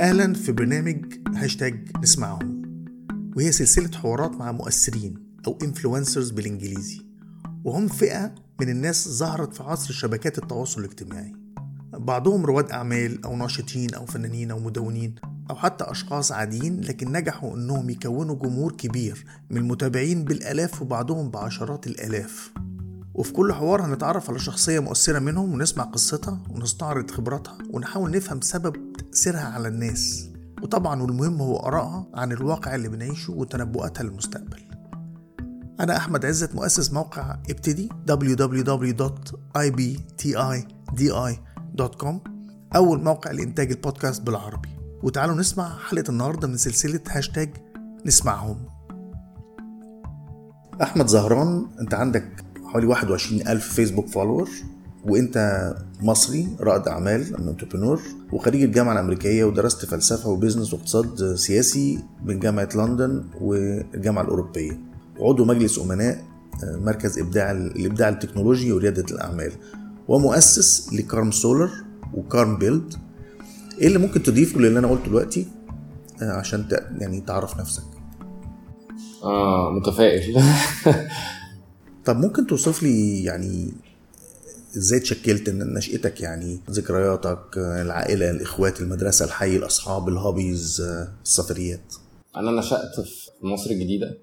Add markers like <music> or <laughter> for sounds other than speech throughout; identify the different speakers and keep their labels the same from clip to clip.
Speaker 1: أهلا في برنامج هاشتاج نسمعهم وهي سلسلة حوارات مع مؤثرين أو influencers بالإنجليزي وهم فئة من الناس ظهرت في عصر شبكات التواصل الاجتماعي. بعضهم رواد أعمال أو ناشطين أو فنانين أو مدونين أو حتى أشخاص عاديين لكن نجحوا إنهم يكونوا جمهور كبير من المتابعين بالآلاف وبعضهم بعشرات الآلاف. وفي كل حوار هنتعرف على شخصية مؤثرة منهم ونسمع قصتها ونستعرض خبراتها ونحاول نفهم سبب تأثيرها على الناس. وطبعا والمهم هو آرائها عن الواقع اللي بنعيشه وتنبؤاتها للمستقبل. أنا أحمد عزت مؤسس موقع ابتدي www.ibtidi.com أول موقع لإنتاج البودكاست بالعربي. وتعالوا نسمع حلقة النهاردة من سلسلة هاشتاج نسمعهم. أحمد زهران أنت عندك حوالي 21 ألف فيسبوك follower وانت مصري رائد أعمال entrepreneur وخريج الجامعة الأمريكية ودرست فلسفة و business واقتصاد سياسي من جامعة لندن والجامعة الأوروبية. وعضو مجلس أمناء مركز إبداع الإبداع التكنولوجي وريادة الأعمال. ومؤسس لكارم سولر وكارم بيلد. إيه اللي ممكن تضيفه للي أنا قلته دلوقتي؟ عشان يعني تعرف نفسك.
Speaker 2: آه متفائل. <laughs>
Speaker 1: طب ممكن توصف لي يعني إزاي تشكلت نشأتك يعني ذكرياتك العائلة الإخوات المدرسة الحي الأصحاب الهوبيز السفريات؟
Speaker 2: أنا نشأت في مصر الجديدة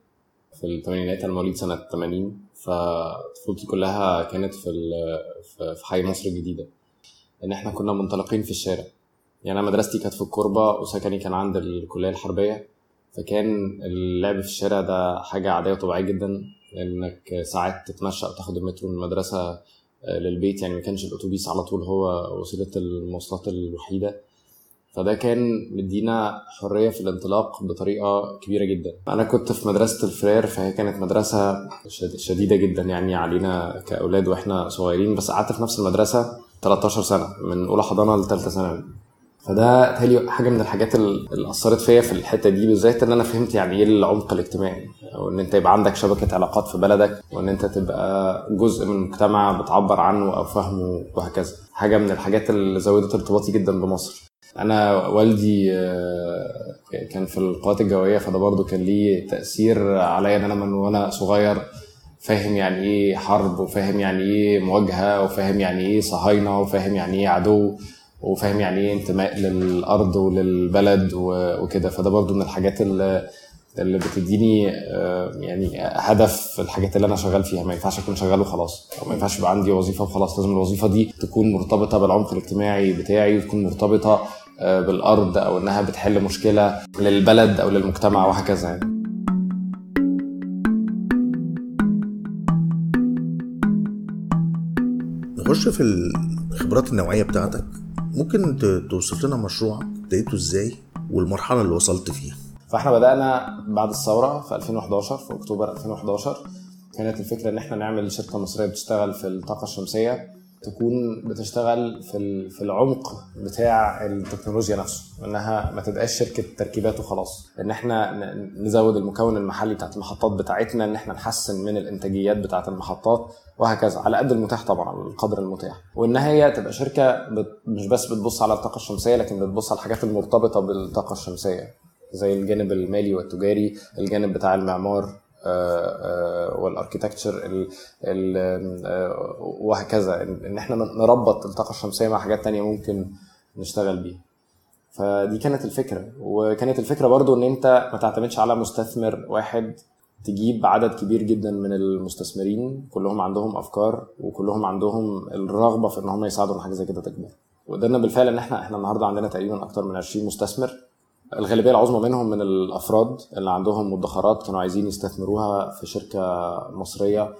Speaker 2: في الثمانينات أنا مواليد سنة 80 فطفولتي كلها كانت في في حي مصر الجديدة. إن إحنا كنا منطلقين في الشارع. يعني أنا مدرستي كانت في الكوربة وسكني كان عند الكلية الحربية. فكان اللعب في الشارع ده حاجة عادية وطبيعية جدا لأنك ساعات تتمشى أو تاخد المترو من المدرسة للبيت يعني ما كانش الأتوبيس على طول هو وسيلة المواصلات الوحيدة. فده كان مدينا حرية في الانطلاق بطريقة كبيرة جدا. أنا كنت في مدرسة الفرير فهي كانت مدرسة شديدة جدا يعني علينا كأولاد وإحنا صغيرين بس قعدت في نفس المدرسة 13 سنة من أولى حضانة لثالثه ثانوي. فده تهيألي حاجة من الحاجات اللي أثرت فيا في الحتة دي بالذات إن أنا فهمت يعني إيه العمق الاجتماعي. أو إن أنت يبقى عندك شبكة علاقات في بلدك وإن أنت تبقى جزء من مجتمع بتعبر عنه أو فهمه وهكذا. حاجة من الحاجات اللي زودت ارتباطي جدا بمصر. أنا والدي كان في القوات الجوية فده برضو كان ليه تأثير عليا إن أنا من وأنا صغير فاهم يعني إيه حرب وفاهم يعني إيه مواجهة وفاهم يعني إيه صهاينة وفاهم يعني إيه عدو. وفاهم يعني إيه انتماء للأرض وللبلد وكده. فده برضو من الحاجات اللي اللي بتديني يعني هدف في الحاجات اللي أنا شغال فيها. ما ينفعش أكون شغال وخلاص. أو ما ينفعش يبقى عندي وظيفة وخلاص. لازم الوظيفة دي تكون مرتبطة بالعمق الاجتماعي بتاعي وتكون مرتبطة بالأرض أو إنها بتحل مشكلة للبلد أو للمجتمع وهكذا يعني.
Speaker 1: نخش في الخبرات النوعية بتاعتك. ممكن توصف لنا مشروعك بدايته إزاي والمرحلة اللي وصلت فيها؟
Speaker 2: فإحنا بدأنا بعد الثورة في 2011 في أكتوبر 2011 كانت الفكرة إن إحنا نعمل شركة مصرية بتشتغل في الطاقة الشمسية. تكون بتشتغل في في العمق بتاع التكنولوجيا نفسه إنها ما تبقاش شركة تركيبات وخلاص. إن إحنا نزود المكون المحلي بتاعت المحطات بتاعتنا إن إحنا نحسن من الإنتاجيات بتاعت المحطات وهكذا على قد المتاح طبعا القدر المتاح. وإن هي تبقى شركة مش بس بتبص على الطاقة الشمسية لكن بتبص على الحاجات المرتبطة بالطاقة الشمسية زي الجانب المالي والتجاري الجانب بتاع المعمار. والأركيتكتشر وهكذا. ان إحنا نربط الطاقة الشمسية مع حاجات تانية ممكن نشتغل بيها. فدي كانت الفكرة. وكانت الفكرة برضو إن أنت ما تعتمدش على مستثمر واحد تجيب عدد كبير جدا من المستثمرين. كلهم عندهم أفكار وكلهم عندهم الرغبة في إن هم يساعدوا حاجة زي كده تكبر. وقدرنا بالفعل إن إحنا إحنا النهارده عندنا تقريبا أكتر من 20 مستثمر. الغالبية العظمى منهم من الأفراد اللي عندهم مدخرات كانوا عايزين يستثمروها في شركة مصرية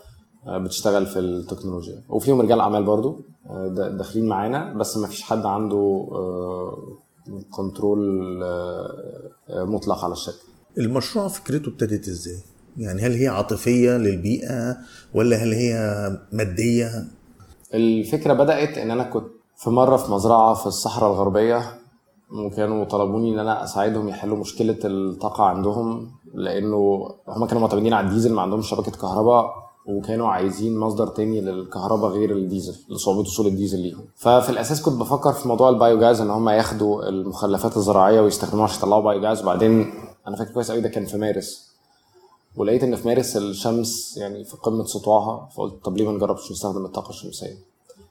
Speaker 2: بتشتغل في التكنولوجيا. وفيهم رجال أعمال برضو داخلين معانا بس ما فيش حد عنده كنترول مطلق على الشركة.
Speaker 1: المشروع فكرته ابتدت إزاي؟ يعني هل هي عاطفية للبيئة ولا هل هي مادية؟
Speaker 2: الفكرة بدأت إن أنا كنت في مرة في مزرعة في الصحراء الغربية وكانوا طلبوني إن أنا أساعدهم يحلوا مشكلة الطاقة عندهم لأنه هم كانوا معتمدين على الديزل ما عندهمش شبكة كهرباء وكانوا عايزين مصدر تاني للكهرباء غير الديزل لصعوبة وصول الديزل ليهم. ففي الأساس كنت بفكر في موضوع ال biogas إن هم ياخدوا المخلفات الزراعية ويستخدموها عشان يطلعوا biogas وبعدين أنا فاكر كويس قوي ده كان في مارس. ولقيت إن في مارس الشمس يعني في قمة سطوعها فقلت طب ليه ما نجربش نستخدم الطاقة الشمسية؟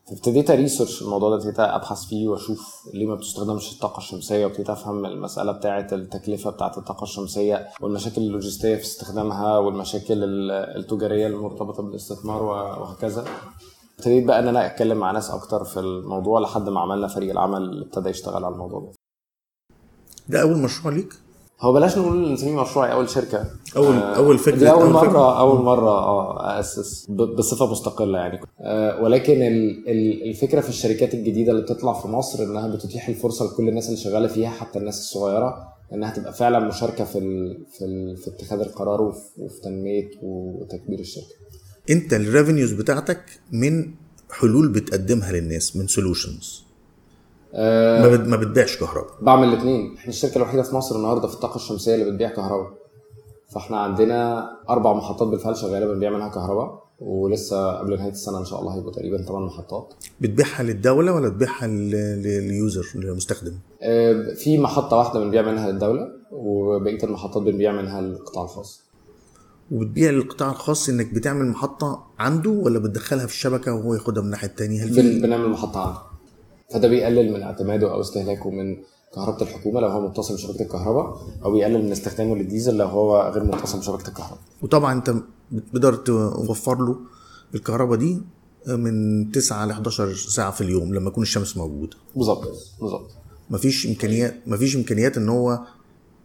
Speaker 2: فابتديت اريسيرش الموضوع ده ابتديت أبحث فيه وأشوف ليه ما بتستخدمش الطاقة الشمسية وابتديت أفهم المسألة بتاعه التكلفة بتاعه الطاقة الشمسية والمشاكل اللوجستية في استخدامها والمشاكل التجارية المرتبطة بالاستثمار وهكذا. ابتديت بقى إن أنا أتكلم مع ناس أكتر في الموضوع لحد ما عملنا فريق العمل اللي ابتدى يشتغل على الموضوع ده.
Speaker 1: ده أول مشروع ليك؟
Speaker 2: هو بلاش نقول نسميه مشروعي أول شركة.
Speaker 1: اول آه أول فكرة
Speaker 2: دي أول,
Speaker 1: أول
Speaker 2: مره
Speaker 1: فكرة؟
Speaker 2: أول مرة آه أسس بصفة مستقلة يعني. آه ولكن ال- ال- الفكرة في الشركات الجديدة اللي بتطلع في مصر إنها بتتيح الفرصة لكل الناس اللي شغالة فيها حتى الناس الصغيرة إنها تبقى فعلا مشاركة في ال في, ال في اتخاذ القرار وفي, وفي تنمية وتكبير الشركة.
Speaker 1: أنت ال revenues بتاعتك من حلول بتقدمها للناس من solutions
Speaker 2: آه
Speaker 1: ما, بت- ما بتبيعش كهرباء.
Speaker 2: بعمل الاثنين إحنا الشركة الوحيدة في مصر النهارده في الطاقة الشمسية اللي بتبيع كهرباء. فاحنا عندنا أربع محطات بالفعل شغاله بنبيع منها كهرباء ولسه قبل نهاية السنة إن شاء الله هيبقوا تقريبا 8 محطات.
Speaker 1: بتبيعها للدولة ولا تبيعها لل- لليوزر للمستخدم؟
Speaker 2: آه، في محطة واحدة بنبيع منها للدولة وبقية المحطات بنبيع منها للقطاع الخاص.
Speaker 1: وبتبيع للقطاع الخاص إنك بتعمل محطة عنده ولا بتدخلها في الشبكة وهو ياخدها من الناحية الثانية هل
Speaker 2: بنعمل محطة عنده. فده بيقلل من اعتماده أو استهلاكه من كهرباء الحكومة لو هو متصل بشبكة الكهرباء أو بيقلل من استخدامه للديزل لو هو غير متصل بشبكة الكهرباء.
Speaker 1: وطبعا أنت بتقدر توفر له الكهرباء دي من 9 ل 11 ساعة في اليوم لما يكون الشمس موجودة.
Speaker 2: بالظبط بالظبط.
Speaker 1: مفيش امكانيات مفيش إمكانيات إن هو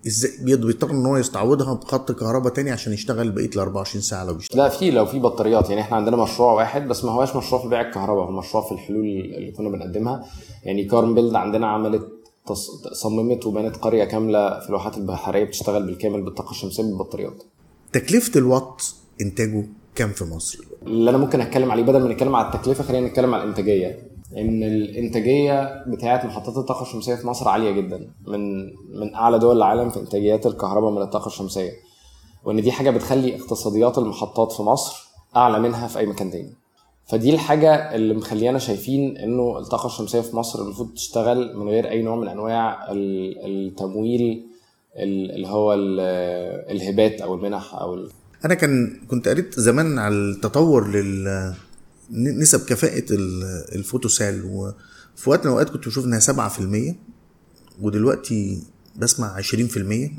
Speaker 1: إزاي بيقدر بيضطر إن هو يستعوضها بخط كهرباء تاني عشان يشتغل بقية ال 24 ساعة لو بيشتغل.
Speaker 2: لا في لو في بطاريات. يعني إحنا عندنا مشروع واحد بس ما هواش مشروع في بيع الكهرباء هو مشروع في الحلول اللي كنا بنقدمها. يعني كارم بيلد عندنا عملت تص... صممت وبنت قرية كاملة في الواحات البحرية بتشتغل بالكامل بالطاقة الشمسية بالبطاريات.
Speaker 1: تكلفة الوات إنتاجه كام في مصر؟
Speaker 2: اللي أنا ممكن أتكلم عليه بدل ما نتكلم على التكلفة خلينا نتكلم على الإنتاجية. إن الإنتاجية بتاعه محطات الطاقة الشمسية في مصر عالية جدا. من من أعلى دول العالم في إنتاجيات الكهرباء من الطاقة الشمسية. وإن دي حاجة بتخلي اقتصاديات المحطات في مصر أعلى منها في أي مكان تاني. فدي الحاجة اللي مخليانا شايفين إنه الطاقة الشمسية في مصر المفروض تشتغل من غير أي نوع من أنواع ال- التمويل ال- اللي هو ال- الهبات أو المنح أو
Speaker 1: أنا كان كنت قريت زمان على التطور لل نسب كفاءة ال- الفوتوسال وفي وقت من الأوقات كنت بشوف إنها 7% ودلوقتي بسمع 20%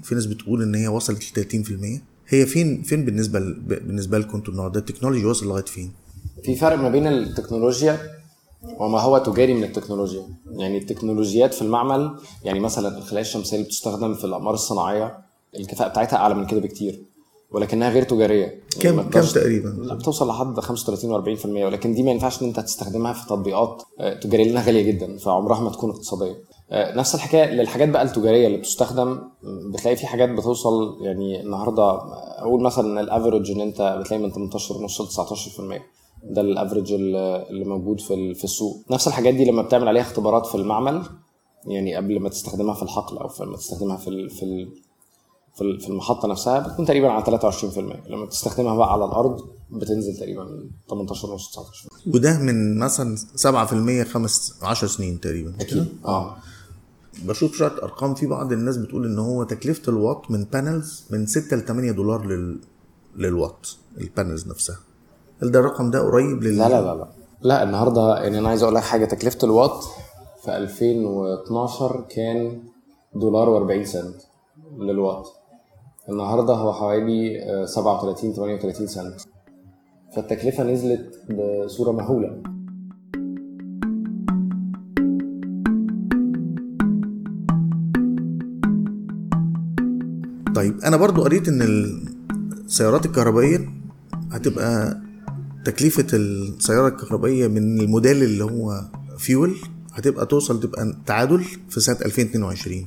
Speaker 1: في ناس بتقول إن هي وصلت ل 30% هي فين فين بالنسبة ل... بالنسبة لكم أنتوا النهارده التكنولوجي وصل لغاية فين؟
Speaker 2: في فرق ما بين التكنولوجيا وما هو تجاري من التكنولوجيا. يعني التكنولوجيات في المعمل يعني مثلا الخلايا الشمسية اللي بتستخدم في الأقمار الصناعية الكفاءة بتاعتها أعلى من كده بكتير. ولكنها غير تجارية.
Speaker 1: كام
Speaker 2: تقدرش-
Speaker 1: تقريباً؟
Speaker 2: لا بتوصل لحد 35 و40% ولكن دي ما ينفعش إن أنت تستخدمها في تطبيقات آه، تجارية لأنها غالية جدا فعمرها ما تكون اقتصادية. آه، نفس الحكاية للحاجات بقى التجارية اللي بتستخدم. بتلاقي في حاجات بتوصل يعني النهارده أقول مثلا إن الافرج إن أنت بتلاقي من 18 ونص ل 19% ده الافرج اللي موجود في في السوق. نفس الحاجات دي لما بتعمل عليها اختبارات في المعمل يعني قبل ما تستخدمها في الحقل أو لما تستخدمها في ال- في ال- في ال- في المحطة نفسها بتكون تقريبا على 23% لما تستخدمها بقى على الأرض بتنزل تقريبا 18 ونص 19
Speaker 1: وده من مثلا 7% خمس 10 سنين تقريبا
Speaker 2: أكيد. آه.
Speaker 1: بشوف شوية أرقام في بعض الناس بتقول إن هو تكلفة الوات من panels من 6 ل 8 دولار لل للوات ال panels نفسها. هل ده الرقم ده قريب لل؟
Speaker 2: لا لا لا لا. لا النهارده يعني أنا عايز أقول لك حاجة تكلفة الوات في 2012 كان دولار و40 سنت للوات. النهارده هو حوالي آه، 37 38 سنت فالتكلفة نزلت بصورة مهولة.
Speaker 1: طيب أنا برضو قريت إن السيارات الكهربائية هتبقى تكلفة السيارة الكهربائية من الموديل اللي هو فيول هتبقى توصل تبقى تعادل في سنة 2022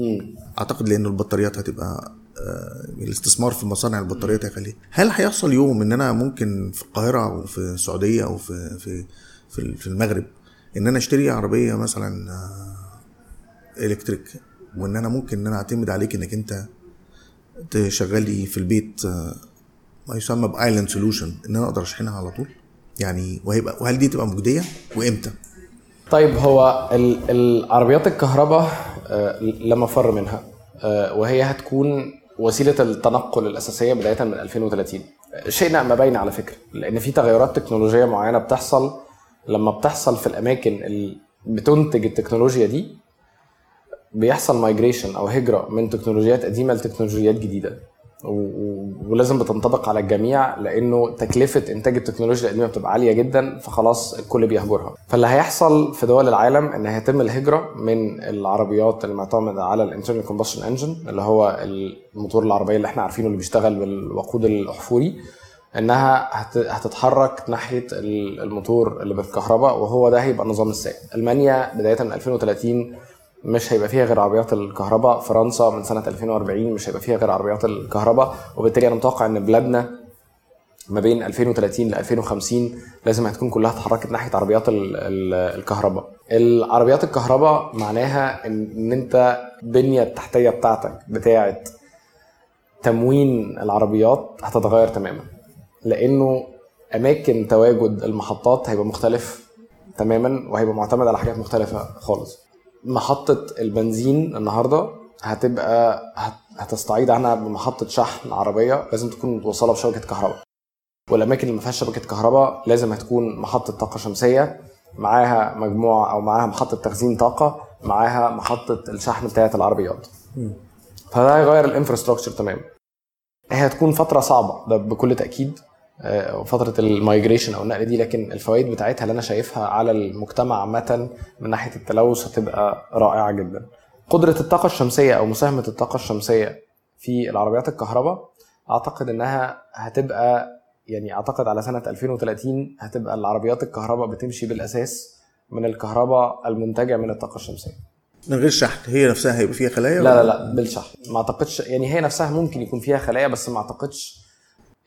Speaker 2: مم.
Speaker 1: أعتقد لأن البطاريات هتبقى آه، الاستثمار في مصانع البطاريات هيخليه. هل هيحصل يوم إن أنا ممكن في القاهرة أو في السعودية أو في في في المغرب إن أنا أشتري عربية مثلا آه، electric وإن أنا ممكن إن أنا أعتمد عليك إنك أنت تشغل لي في البيت آه، ما يسمى island solution إن أنا أقدر أشحنها على طول؟ يعني وهيبقى وهل دي تبقى مجدية؟ وإمتى؟
Speaker 2: طيب هو ال- العربيات الكهرباء لا مفر منها. آه، وهي هتكون وسيلة التنقل الأساسية بداية من 2030 شئنا أم أبينا على فكرة لأن في تغيرات تكنولوجية معينة بتحصل. لما بتحصل في الأماكن اللي بتنتج التكنولوجيا دي بيحصل migration أو هجرة من تكنولوجيات قديمة لتكنولوجيات جديدة. ولازم بتنطبق على الجميع لأنه تكلفة إنتاج التكنولوجيا القديمة بتبقى عالية جدا فخلاص الكل بيهجرها. فاللي هيحصل في دول العالم إن هيتم الهجرة من العربيات المعتمدة على ال internal combustion engine اللي هو الموتور العربية اللي إحنا عارفينه اللي بيشتغل بالوقود الأحفوري إنها هت- هتتحرك ناحية ال- الموتور اللي بالكهرباء وهو ده هيبقى النظام السائد. ألمانيا بداية من 2030 مش هيبقى فيها غير عربيات الكهرباء فرنسا من سنة 2040 مش هيبقى فيها غير عربيات الكهرباء وبالتالي أنا متوقع إن بلادنا ما بين 2030 ل 2050 لازم هتكون كلها اتحركت ناحية عربيات ال- ال- الكهرباء. العربيات الكهرباء معناها إن أنت البنيه التحتيه بتاعتك بتاعه تموين العربيات هتتغير تماما. لأنه أماكن تواجد المحطات هيبقى مختلف تماما وهيبقى معتمد على حاجات مختلفة خالص. محطة البنزين النهارده هتبقى هت- هتستعيد عنها بمحطة شحن عربية لازم تكون متوصلة بشبكه كهرباء. والأماكن اللي ما فيهاش شبكة كهرباء لازم هتكون محطة طاقة شمسية معاها مجموعة أو معاها محطة تخزين طاقة معاها محطة الشحن بتاعة العربيات. فده هيغير ال infrastructure تماما. هي هتكون فترة صعبة ده بكل تأكيد. فترة ال migration أو النقل دي لكن الفوائد بتاعتها اللي أنا شايفها على المجتمع عامة من ناحية التلوث هتبقى رائعة جدا. قدرة الطاقة الشمسية أو مساهمة الطاقة الشمسية في العربيات الكهرباء أعتقد إنها هتبقى يعني أعتقد على سنة 2030 هتبقى العربيات الكهرباء بتمشي بالأساس من الكهرباء المنتجه من الطاقة الشمسية.
Speaker 1: من غير شحن هي نفسها هيبقى فيها خلايا
Speaker 2: لا لا لا بالشحن. ما أعتقدش يعني هي نفسها ممكن يكون فيها خلايا بس ما أعتقدش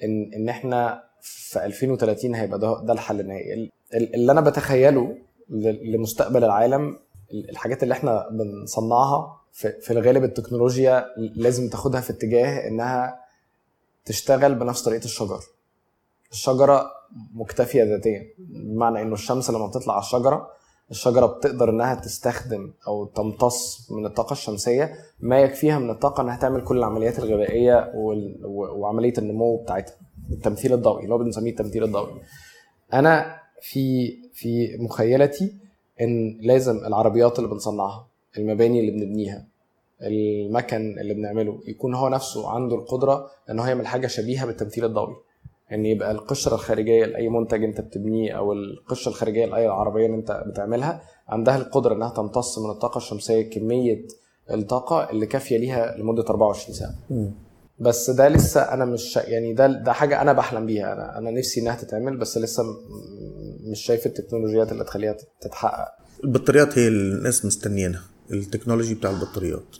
Speaker 2: إن إن إحنا في 2030 هيبقى ده, ده الحل النهائي. ال- ال- اللي أنا بتخيله لمستقبل العالم ال- الحاجات اللي إحنا بنصنعها في الغالب التكنولوجيا لازم تاخدها في اتجاه إنها تشتغل بنفس طريقة الشجر الشجرة مكتفية ذاتيا. بمعنى إنه الشمس لما بتطلع على الشجرة الشجرة بتقدر إنها تستخدم أو تمتص من الطاقة الشمسية. ما يكفيها من الطاقة إنها تعمل كل العمليات الغذائية وال- و- وعملية النمو بتاعتها التمثيل الضوئي اللي هو بنسميه التمثيل الضوئي. أنا في في مخيلتي إن لازم العربيات اللي بنصنعها المباني اللي بنبنيها المكن اللي بنعمله يكون هو نفسه عنده القدرة إن هو يعمل حاجة شبيهة بالتمثيل الضوئي. إن يبقى القشرة الخارجية لأي منتج أنت بتبنيه أو القشرة الخارجية لأي عربية اللي أنت بتعملها عندها القدرة إنها تمتص من الطاقة الشمسية كمية الطاقة اللي كافية ليها لمدة 24 ساعة. بس ده لسه أنا مش يعني ده ده حاجة أنا بحلم بيها. أنا أنا نفسي إنها تتعمل بس لسه مش شايف التكنولوجيات اللي تخليها تتحقق.
Speaker 1: البطاريات هي اللي الناس مستنيينها التكنولوجي بتاع البطاريات.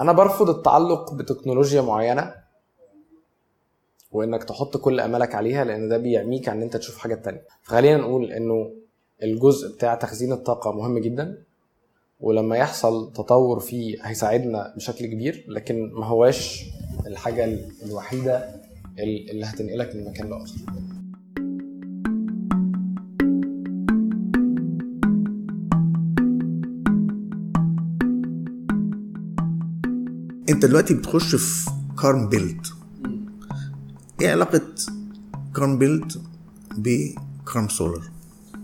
Speaker 2: أنا برفض التعلق بتكنولوجيا معينة وإنك تحط كل املك عليها لأن ده بيعميك عن إن أنت تشوف حاجة تانية. فخلينا نقول إنه الجزء بتاع تخزين الطاقة مهم جدا ولما يحصل تطور فيه هيساعدنا بشكل كبير لكن ما هواش الحاجة الوحيدة اللي هتنقلك من مكان لآخر.
Speaker 1: أنت دلوقتي بتخش في كارم بيلد إيه علاقة كارم بيلد بكارم سولار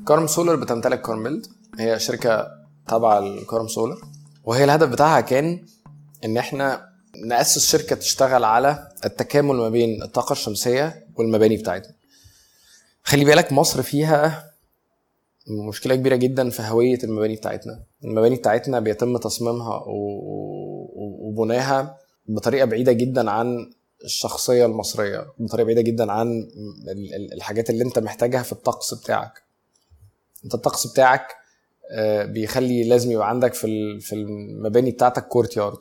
Speaker 2: كارم سولار بتمتلك كارم بيلد هي شركة تابعة لكارم سولار وهي الهدف بتاعها كان إن إحنا نأسس شركة تشتغل على التكامل ما بين الطاقة الشمسية والمباني بتاعتنا خلي بالك مصر فيها مشكلة كبيرة جدا في هوية المباني بتاعتنا. المباني بتاعتنا بيتم تصميمها وبناها بطريقة بعيدة جدا عن الشخصية المصرية بطريقه بعيدة جدا عن ال- ال- الحاجات اللي انت محتاجها في الطقس بتاعك. انت الطقس بتاعك آه، بيخلي لازم يبقى عندك في في المباني بتاعتك كورت يارد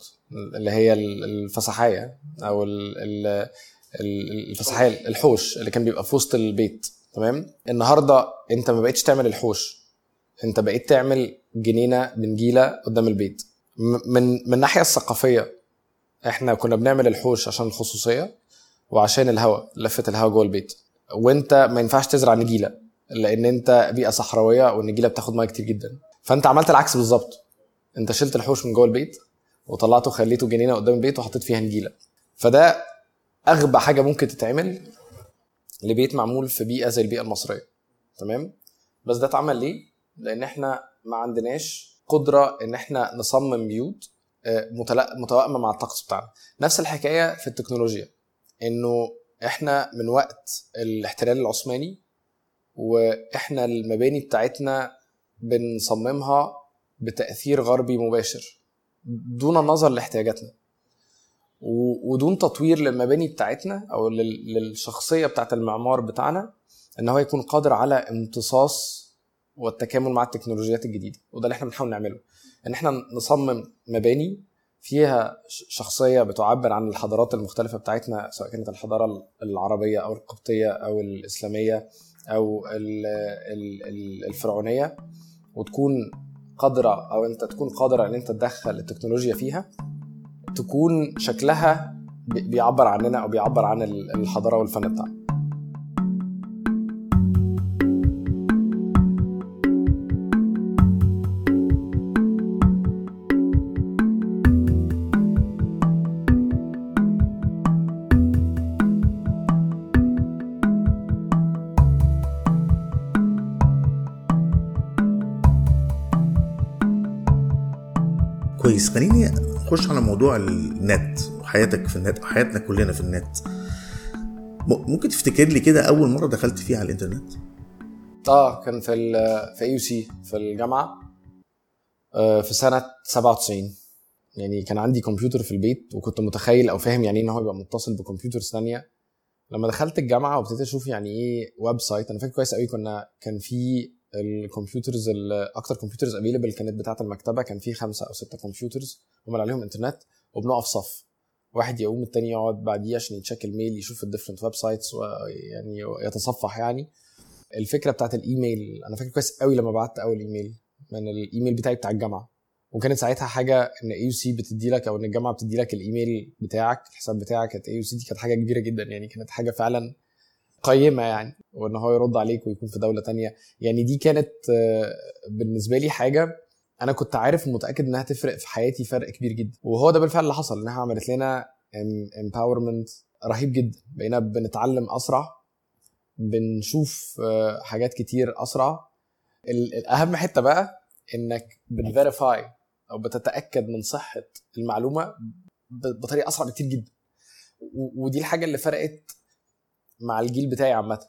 Speaker 2: اللي هي ال- الفسحايه أو ال- ال- ال- الفسحية الحوش اللي كان بيبقى في وسط البيت تمام؟ النهارده انت ما بقتش تعمل الحوش انت بقيت تعمل جنينة بنجيله قدام البيت. من من الناحية الثقافية إحنا كنا بنعمل الحوش عشان الخصوصية وعشان الهواء لفة الهواء جوه البيت. وأنت ما ينفعش تزرع نجيلة لأن أنت بيئة صحراوية والنجيلة بتاخد ميه كتير جدا. فأنت عملت العكس بالظبط. أنت شلت الحوش من جوه البيت وطلعته خليته جنينة قدام البيت وحطيت فيها نجيلة. فده أغبى حاجة ممكن تتعمل لبيت معمول في بيئة زي البيئة المصرية. تمام؟ بس ده اتعمل ليه؟ لأن إحنا ما عندناش قدرة إن إحنا نصمم بيوت متوائمة مع الطقس بتاعنا. نفس الحكاية في التكنولوجيا إنه إحنا من وقت الاحتلال العثماني وإحنا المباني بتاعتنا بنصممها بتأثير غربي مباشر دون النظر لاحتياجاتنا. ودون تطوير للمباني بتاعتنا أو لل- للشخصية بتاعت المعمار بتاعنا إن هو يكون قادر على امتصاص والتكامل مع التكنولوجيات الجديدة. وده اللي إحنا بنحاول نعمله. إن إحنا نصمم مباني فيها شخصية بتعبر عن الحضارات المختلفة بتاعتنا سواء كانت الحضارة العربية أو القبطية أو الإسلامية أو ال- ال- ال- الفرعونية وتكون قادرة أو أنت تكون قادر إن أنت تدخل التكنولوجيا فيها تكون شكلها بي- بيعبر عننا أو بيعبر عن ال- الحضارة والفن بتاعنا.
Speaker 1: كويس. خليني نخش على موضوع النت وحياتك في النت وحياتنا كلنا في النت. ممكن تفتكر لي كده أول مرة دخلت فيها على الإنترنت؟
Speaker 2: آه كان في ال في AUC في الجامعة. آه، في سنة 97 يعني كان عندي كمبيوتر في البيت وكنت متخيل أو فاهم يعني إيه إن هو يبقى متصل بكمبيوتر ثانية. لما دخلت الجامعة وابتديت أشوف يعني إيه website أنا فاكر كويس قوي كنا كان في ال computers ال- أكتر computers available كانت بتاعة المكتبة كان في خمسة أو ستة computers هم اللي عليهم انترنت وبنقف صف. واحد يقوم التاني يقعد بعديه عشان ي check ال mail يشوف ال different websites ويعني يتصفح يعني. الفكرة بتاعت الإيميل أنا فاكر كويس قوي لما بعت أول إيميل من الإيميل بتاعي بتاع الجامعة. وكانت ساعتها حاجة إن AUC بتدي لك أو إن الجامعة بتدي لك الإيميل بتاعك الحساب بتاعك كانت AUC دي كانت حاجة كبيرة جدا يعني كانت حاجة فعلا قيمة يعني وإن هو يرد عليك ويكون في دولة تانية. يعني دي كانت آه، بالنسبة لي حاجة أنا كنت عارف ومتأكد إنها تفرق في حياتي فرق كبير جدا. وهو ده بالفعل اللي حصل انها عملت لنا empowerment رهيب جدا. بقينا بنتعلم أسرع بنشوف آه، حاجات كتير أسرع. ال- الأهم حتة بقى إنك بت verify أو بتتأكد من صحة المعلومة بطريقة أسرع بكتير جدا. ودي الحاجة اللي فرقت مع الجيل بتاعي عامة.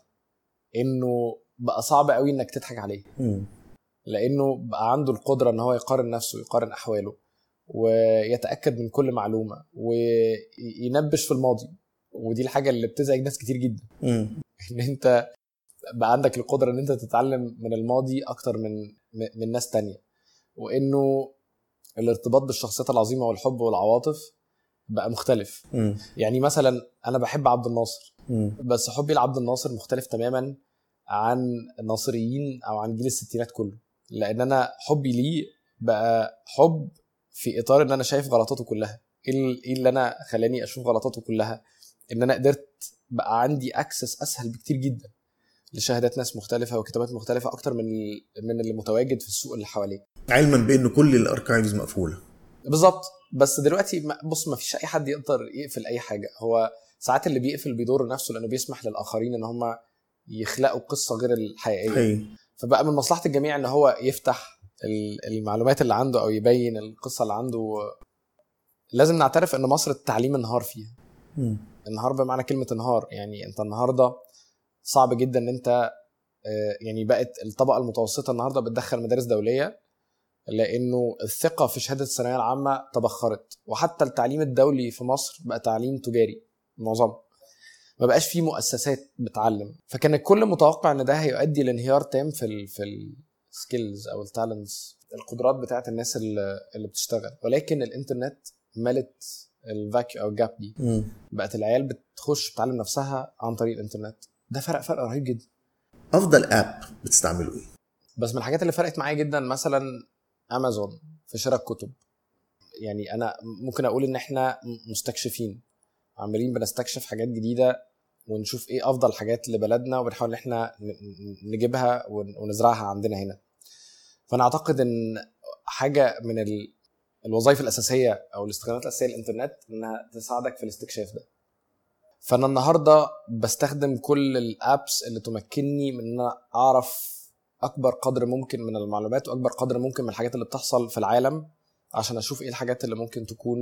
Speaker 2: إنه بقى صعب قوي إنك تضحك عليه. لإنه بقى عنده القدرة إن هو يقارن نفسه ويقارن أحواله ويتأكد من كل معلومة وينبش في الماضي. ودي الحاجة اللي بتزعج ناس كتير جدا. <laughs> إن أنت بقى عندك القدرة إن أنت تتعلم من الماضي أكتر من من ناس تانية. وإنه الارتباط بالشخصيات العظيمة والحب والعواطف بقى مختلف. يعني مثلا أنا بحب عبد الناصر بس حبي لعبد الناصر مختلف تماما عن الناصريين أو عن جيل الستينات كله. لأن أنا حبي ليه بقى حب في إطار إن أنا شايف غلطاته كلها. إيه إيه اللي أنا خلاني أشوف غلطاته كلها؟ إن أنا قدرت بقى عندي access أسهل بكتير جدا لشهادات ناس مختلفة وكتابات مختلفة أكتر من من اللي متواجد في السوق اللي حواليك
Speaker 1: علما بأن كل ال archives مقفولة.
Speaker 2: بالظبط. بس دلوقتي بص ما فيش أي حد يقدر يقفل أي حاجة. هو ساعات اللي بيقفل بيضر نفسه لأنه بيسمح للآخرين إن هم يخلقوا قصة غير الحقيقية.
Speaker 1: حقيقي.
Speaker 2: فبقى من مصلحة الجميع إن هو يفتح ال- المعلومات اللي عنده أو يبين القصة اللي عنده. لازم نعترف إن مصر التعليم انهار فيها. انهار بمعنى كلمة انهار. يعني أنت النهارده صعب جدا إن أنت آه، يعني بقت الطبقة المتوسطة النهارده بتدخل مدارس دولية لأنه الثقة في شهادة الثانوية العامة تبخرت. وحتى التعليم الدولي في مصر بقى تعليم تجاري معظمه ما بقاش فيه مؤسسات بتعلم. فكان الكل متوقع إن ده هيؤدي لانهيار تام في ال في ال skills أو ال talents القدرات بتاعت الناس اللي, اللي بتشتغل. ولكن الإنترنت ملت ال vacuum أو ال gap دي. بقت العيال بتخش بتعلم نفسها عن طريق الإنترنت. ده فرق فرق رهيب جدا.
Speaker 1: أفضل اب بتستعمله إيه؟
Speaker 2: بس من الحاجات اللي فرقت معايا جدا مثلا امازون في شراء الكتب يعني أنا ممكن أقول إن إحنا مستكشفين عمالين بنستكشف حاجات جديدة ونشوف إيه أفضل حاجات لبلدنا وبنحاول إن إحنا نجيبها ونزرعها عندنا هنا. فأنا أعتقد إن حاجة من الوظائف الأساسية أو الاستخدامات الأساسية للإنترنت إنها تساعدك في الاستكشاف ده. فأنا النهارده بستخدم كل ال apps اللي تمكنني من إن أنا أعرف أكبر قدر ممكن من المعلومات وأكبر قدر ممكن من الحاجات اللي بتحصل في العالم عشان أشوف إيه الحاجات اللي ممكن تكون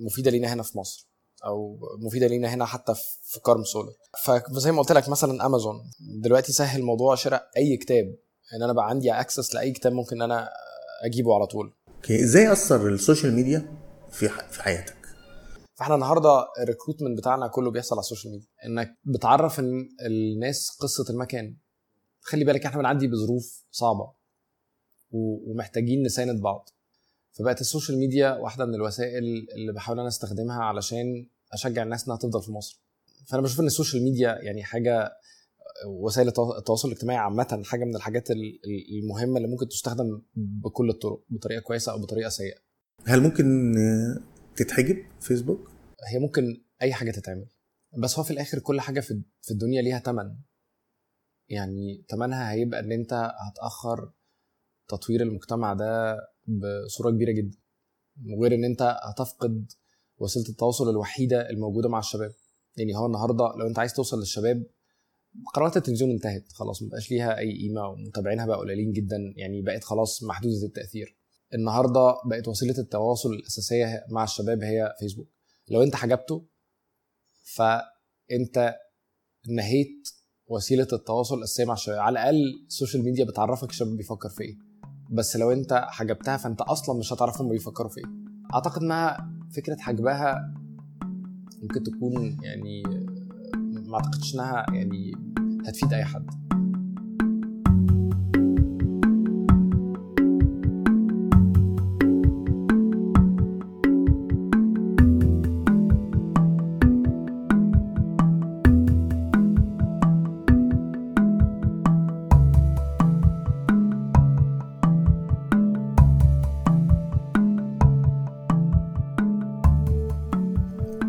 Speaker 2: مفيدة لينا هنا في مصر أو مفيدة لينا هنا حتى في كارم سولر فزي ما قلت لك مثلا أمازون. دلوقتي سهل موضوع شراء أي كتاب. إن أنا بقى عندي access لأي كتاب ممكن إن أنا أجيبه على طول.
Speaker 1: okay إزاي أثر ال social media في في حياتك؟
Speaker 2: فإحنا النهارده ال recruitment بتاعنا كله بيحصل على ال social media. إنك بتعرف الناس قصة المكان. خلي بالك إحنا بنعدي بظروف صعبة ومحتاجين نساند بعض. فبقت ال social media واحدة من الوسائل اللي بحاول أنا أستخدمها علشان أشجع الناس إنها تفضل في مصر. فأنا بشوف إن ال social media يعني حاجة وسائل التواصل الاجتماعي عامة حاجة من الحاجات المهمة اللي ممكن تستخدم بكل الطرق بطريقة كويسة أو بطريقة سيئة.
Speaker 1: هل ممكن تتحجب فيسبوك؟
Speaker 2: هي ممكن أي حاجة تتعمل. بس هو في الآخر كل حاجة في الدنيا ليها ثمن يعني ثمنها هيبقى إن أنت هتأخر تطوير المجتمع ده بصورة كبيرة جدا وغير إن أنت هتفقد وسيلة التواصل الوحيدة الموجودة مع الشباب. يعني هو النهارده لو أنت عايز توصل للشباب قنوات التلفزيون انتهت خلاص مبقاش ليها أي قيمة ومتابعينها بقى قليلين جدا يعني بقت خلاص محدودة التأثير. النهارده بقت وسيلة التواصل الأساسية مع الشباب هي فيسبوك. لو أنت حجبته فأنت نهيت وسيلة التواصل الاساسيه مع الشباب على الأقل ال social media بتعرفك الشباب بيفكر في إيه. بس لو أنت حجبتها فأنت أصلا مش هتعرف هم بيفكروا في إيه. أعتقد إنها فكرة حجبها ممكن تكون يعني ما أعتقدش إنها يعني هتفيد أي حد.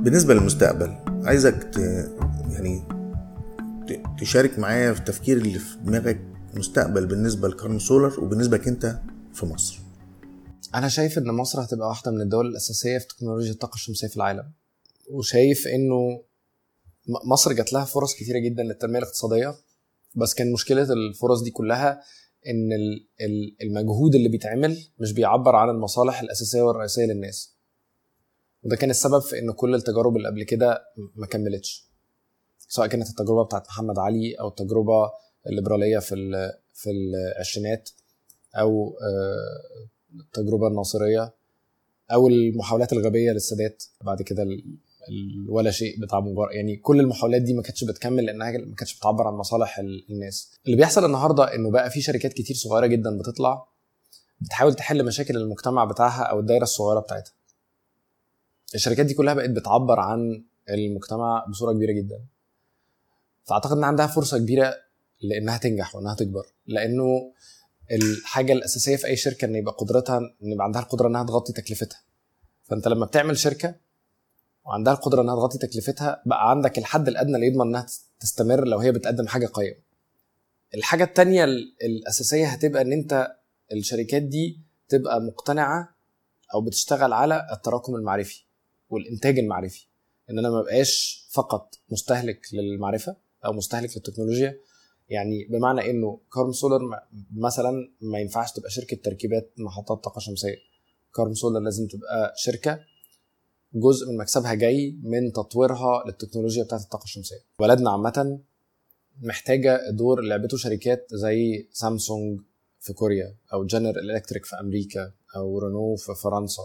Speaker 1: بالنسبة للمستقبل عايزك ت... يعني تشارك معايا في التفكير اللي في دماغك مستقبل بالنسبة لكارن سولر وبالنسبة لك انت في مصر.
Speaker 2: أنا شايف إن مصر هتبقى واحدة من الدول الأساسية في تكنولوجيا الطاقة الشمسية في العالم وشايف إنه مصر جات لها فرص كتيرة جدا للتنمية الاقتصادية بس كان مشكلة الفرص دي كلها إن المجهود اللي بيتعمل مش بيعبر عن المصالح الأساسية والرئيسية للناس. وده كان السبب في إن كل التجارب اللي قبل كده ما كملتش. سواء كانت التجربة بتاعت محمد علي أو التجربة الليبرالية في في العشرينات أو آه، التجربة الناصرية أو المحاولات الغبية للسادات. بعد كده ولا شيء بتاع مبارك يعني كل المحاولات دي ما كانتش بتكمل لأنها ما كانتش بتعبر عن مصالح الناس. اللي بيحصل النهارده إنه بقى في شركات كتير صغيرة جدا بتطلع بتحاول تحل مشاكل المجتمع بتاعها أو الدايرة الصغيرة بتاعتها. الشركات دي كلها بقت بتعبر عن المجتمع بصورة كبيرة جدا. فأعتقد إن عندها فرصة كبيرة لإنها تنجح وإنها تكبر. لأنه الحاجة الأساسية في أي شركة إن يبقى قدرتها إن يبقى عندها القدرة إنها تغطي تكلفتها. فأنت لما بتعمل شركة وعندها القدرة إنها تغطي تكلفتها بقى عندك الحد الأدنى اللي يضمن إنها تستمر لو هي بتقدم حاجة قيمة. الحاجة التانية الأساسية هتبقى إن أنت الشركات دي تبقى مقتنعة أو بتشتغل على التراكم المعرفي. والإنتاج المعرفي. إن أنا ما بقاش فقط مستهلك للمعرفة أو مستهلك للتكنولوجيا يعني بمعنى إنه كارم سولر مثلا ما ينفعش تبقى شركة تركيبات محطات طاقة شمسية. كارم سولر لازم تبقى شركة جزء من مكسبها جاي من تطويرها للتكنولوجيا بتاعت الطاقة الشمسية. بلدنا عامة محتاجة دور لعبته شركات زي سامسونج في كوريا أو جنرال إلكتريك في أمريكا أو رينو في فرنسا.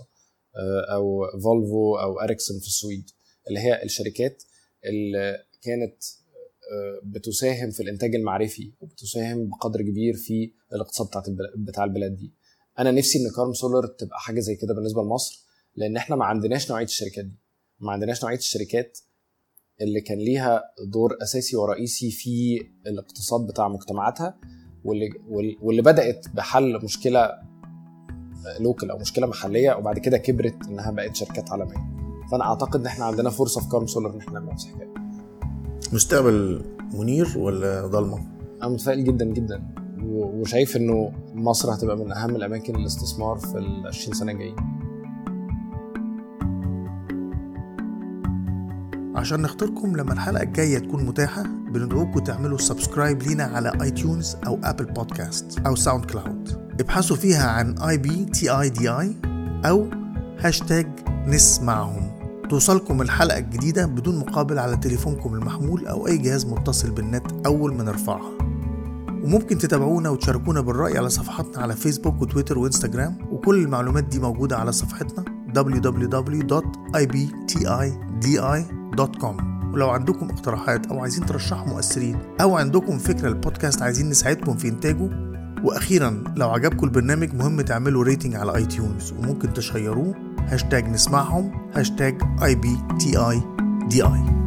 Speaker 2: أو فولفو أو أريكسون في السويد اللي هي الشركات اللي كانت آه، بتساهم في الإنتاج المعرفي وبتساهم بقدر كبير في الاقتصاد بتاعت بتاع البلاد دي. أنا نفسي إن كارم سولر تبقى حاجة زي كده بالنسبة لمصر لأن إحنا ما عندناش نوعية الشركات دي. ما عندناش نوعية الشركات اللي كان ليها دور أساسي ورئيسي في الاقتصاد بتاع مجتمعاتها واللي واللي بدأت بحل مشكلة local أو مشكلة محلية وبعد كده كبرت إنها بقت شركات عالمية. فأنا أعتقد إن إحنا عندنا فرصة في كارم سولر إن إحنا نعمل نفس الحكاية.
Speaker 1: مستقبل منير ولا ضلمة؟
Speaker 2: أنا متفائل جدا جدا. وشايف إنه مصر هتبقى من أهم الأماكن الاستثمار في ال 20 سنة الجايين.
Speaker 1: عشان نختاركم لما الحلقة الجاية تكون متاحة بندعوكم تعملوا subscribe لينا على iTunes أو Apple Podcasts أو SoundCloud ابحثوا فيها عن I B T I D I أو هاشتاج نسمعهم توصلكم الحلقة الجديدة بدون مقابل على تليفونكم المحمول أو أي جهاز متصل بالنت أول ما نرفعها وممكن تتابعونا وتشاركونا بالرأي على صفحاتنا على فيسبوك وتويتر وإنستجرام وكل المعلومات دي موجودة على صفحتنا www.ibtidi.com ولو عندكم اقتراحات أو عايزين ترشحوا مؤثرين أو عندكم فكرة للبودكاست عايزين نساعدكم في إنتاجه وأخيرا لو عجبكم البرنامج مهم تعملوا rating على iTunes وممكن تشيروه هاشتاج نسمعهم hashtag I B T I D I